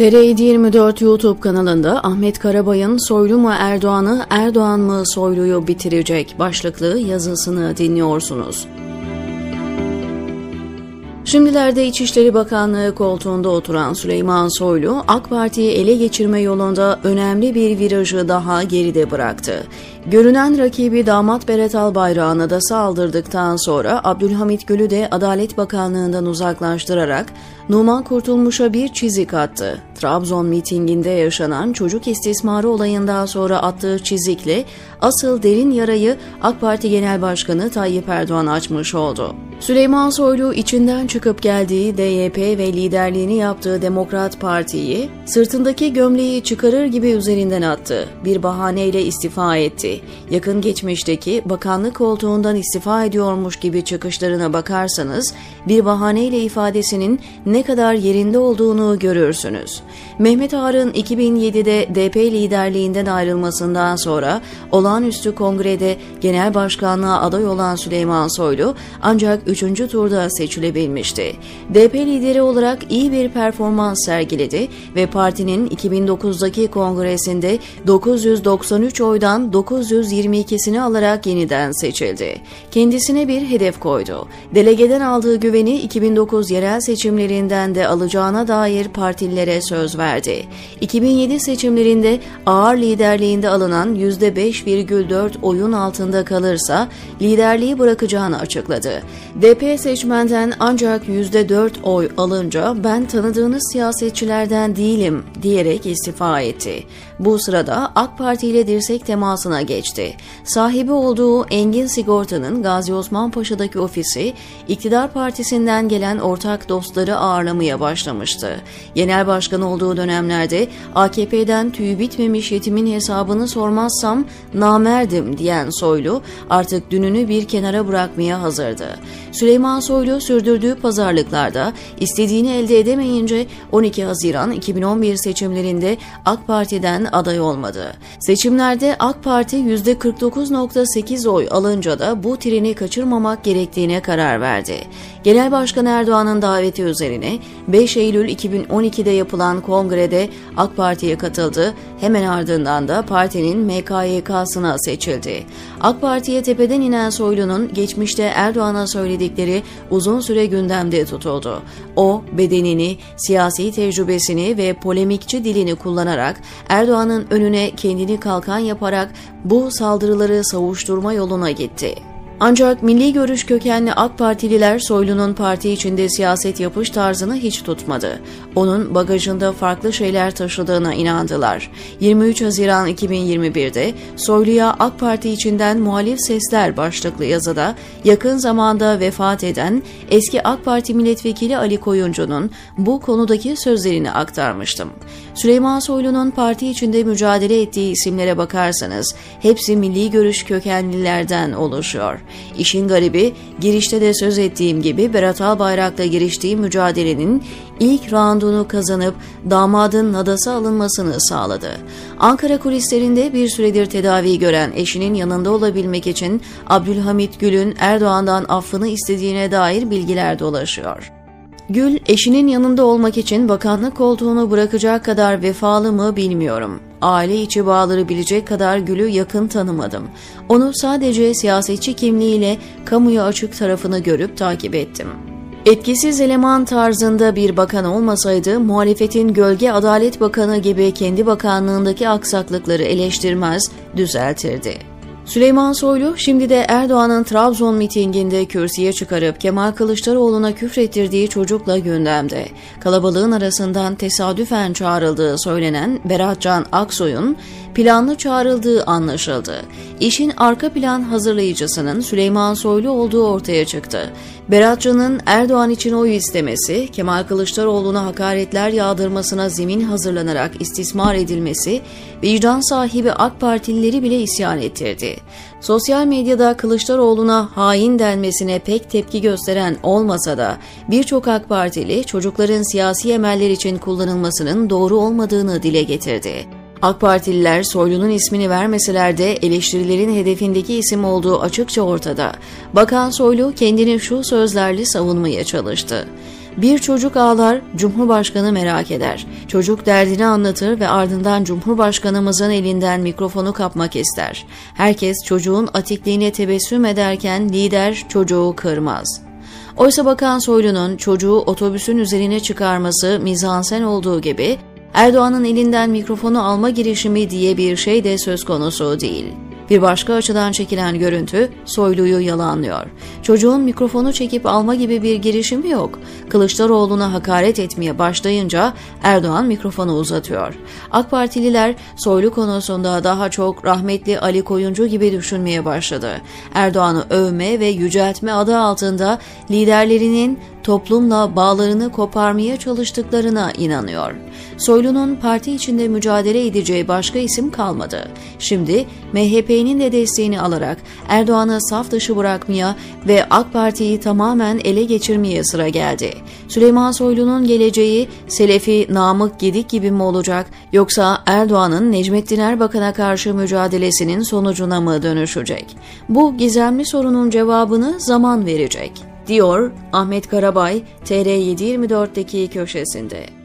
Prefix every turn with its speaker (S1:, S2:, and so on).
S1: TR24 YouTube kanalında Ahmet Karabay'ın Soylu mu Erdoğan'ı, Erdoğan mı Soylu'yu bitirecek başlıklı yazısını dinliyorsunuz. Şimdilerde İçişleri Bakanlığı koltuğunda oturan Süleyman Soylu, AK Parti'yi ele geçirme yolunda önemli bir virajı daha geride bıraktı. Görünen rakibi damat Berat Albayrak'ına da saldırdıktan sonra Abdülhamit Gül'ü de Adalet Bakanlığı'ndan uzaklaştırarak Numan Kurtulmuş'a bir çizik attı. Trabzon mitinginde yaşanan çocuk istismarı olayından sonra attığı çizikle asıl derin yarayı AK Parti Genel Başkanı Tayyip Erdoğan açmış oldu. Süleyman Soylu içinden çıkıp geldiği DYP ve liderliğini yaptığı Demokrat Parti'yi sırtındaki gömleği çıkarır gibi üzerinden attı. Bir bahaneyle istifa etti. Yakın geçmişteki bakanlık koltuğundan istifa ediyormuş gibi çıkışlarına bakarsanız bir bahaneyle ifadesinin ne kadar yerinde olduğunu görürsünüz. Mehmet Ağar'ın 2007'de DP liderliğinden ayrılmasından sonra olağanüstü kongrede genel başkanlığa aday olan Süleyman Soylu ancak 3. turda seçilebilmişti. DP lideri olarak iyi bir performans sergiledi ve partinin 2009'daki kongresinde 993 oydan 922'sini alarak yeniden seçildi. Kendisine bir hedef koydu. Delegeden aldığı güveni 2009 yerel seçimlerinden de alacağına dair partililere söz verdi. 2007 seçimlerinde ağır liderliğinde alınan %5,4 oyun altında kalırsa liderliği bırakacağını açıkladı. DP seçmenden ancak %4 oy alınca ben tanıdığınız siyasetçilerden değilim diyerek istifa etti. Bu sırada AK Parti ile dirsek temasına geçti. Sahibi olduğu Engin Sigorta'nın Gazi Osman Paşa'daki ofisi iktidar partisinden gelen ortak dostları ağırlamaya başlamıştı. Genel başkan olduğu dönemlerde AKP'den tüyü bitmemiş yetimin hesabını sormazsam namerdim diyen Soylu artık dününü bir kenara bırakmaya hazırdı. Süleyman Soylu sürdürdüğü pazarlıklarda istediğini elde edemeyince 12 Haziran 2011 seçimlerinde AK Parti'den aday olmadı. Seçimlerde AK Parti %49.8 oy alınca da bu treni kaçırmamak gerektiğine karar verdi. Genel Başkan Erdoğan'ın daveti üzerine 5 Eylül 2012'de yapılan kongrede AK Parti'ye katıldı. Hemen ardından da partinin MKYK'sına seçildi. AK Parti'ye tepeden inen Soylu'nun geçmişte Erdoğan'a söyledikleri uzun süre gündemde tutuldu. O, bedenini, siyasi tecrübesini ve polemikçi dilini kullanarak Erdoğan'ın önüne kendini kalkan yaparak bu saldırıları savuşturma yoluna gitti. Ancak milli görüş kökenli AK Partililer Soylu'nun parti içinde siyaset yapış tarzını hiç tutmadı. Onun bagajında farklı şeyler taşıdığına inandılar. 23 Haziran 2021'de Soylu'ya AK Parti içinden muhalif sesler başlıklı yazıda yakın zamanda vefat eden eski AK Parti milletvekili Ali Koyuncu'nun bu konudaki sözlerini aktarmıştım. Süleyman Soylu'nun parti içinde mücadele ettiği isimlere bakarsanız hepsi milli görüş kökenlilerden oluşuyor. İşin garibi girişte de söz ettiğim gibi Berat Albayrak'la giriştiği mücadelenin ilk roundunu kazanıp damadın nadası alınmasını sağladı. Ankara kulislerinde bir süredir tedavi gören eşinin yanında olabilmek için Abdülhamit Gül'ün Erdoğan'dan affını istediğine dair bilgiler dolaşıyor. Gül, eşinin yanında olmak için bakanlık koltuğunu bırakacak kadar vefalı mı bilmiyorum. Aile içi bağları bilecek kadar Gül'ü yakın tanımadım. Onu sadece siyasetçi kimliğiyle kamuya açık tarafını görüp takip ettim. Etkisiz eleman tarzında bir bakan olmasaydı muhalefetin gölge adalet bakanı gibi kendi bakanlığındaki aksaklıkları eleştirmez, düzeltirdi. Süleyman Soylu şimdi de Erdoğan'ın Trabzon mitinginde kürsüye çıkarıp Kemal Kılıçdaroğlu'na küfrettirdiği çocukla gündemde. Kalabalığın arasından tesadüfen çağrıldığı söylenen Beratcan Aksoy'un planlı çağrıldığı anlaşıldı. İşin arka plan hazırlayıcısının Süleyman Soylu olduğu ortaya çıktı. Beratcan'ın Erdoğan için oy istemesi, Kemal Kılıçdaroğlu'na hakaretler yağdırmasına zemin hazırlanarak istismar edilmesi, vicdan sahibi AK Partilileri bile isyan ettirdi. Sosyal medyada Kılıçdaroğlu'na hain denmesine pek tepki gösteren olmasa da birçok AK Partili çocukların siyasi emeller için kullanılmasının doğru olmadığını dile getirdi. AK Partililer Soylu'nun ismini vermeseler de eleştirilerin hedefindeki isim olduğu açıkça ortada. Bakan Soylu kendini şu sözlerle savunmaya çalıştı. Bir çocuk ağlar, Cumhurbaşkanı merak eder. Çocuk derdini anlatır ve ardından Cumhurbaşkanımızın elinden mikrofonu kapmak ister. Herkes çocuğun atikliğine tebessüm ederken lider çocuğu kırmaz. Oysa Bakan Soylu'nun çocuğu otobüsün üzerine çıkarması mizansen olduğu gibi Erdoğan'ın elinden mikrofonu alma girişimi diye bir şey de söz konusu değil. Bir başka açıdan çekilen görüntü Soylu'yu yalanlıyor. Çocuğun mikrofonu çekip alma gibi bir girişimi yok. Kılıçdaroğlu'na hakaret etmeye başlayınca Erdoğan mikrofonu uzatıyor. AK Partililer Soylu konusunda daha çok rahmetli Ali Koyuncu gibi düşünmeye başladı. Erdoğan'ı övme ve yüceltme adı altında liderlerinin toplumla bağlarını koparmaya çalıştıklarına inanıyor. Soylu'nun parti içinde mücadele edeceği başka isim kalmadı. Şimdi MHP'nin de desteğini alarak Erdoğan'ı saf dışı bırakmaya ve AK Parti'yi tamamen ele geçirmeye sıra geldi. Süleyman Soylu'nun geleceği Selefi Namık Gedik gibi mi olacak yoksa Erdoğan'ın Necmettin Erbakan'a karşı mücadelesinin sonucuna mı dönüşecek? Bu gizemli sorunun cevabını zaman verecek diyor Ahmet Karabay TR724'deki köşesinde.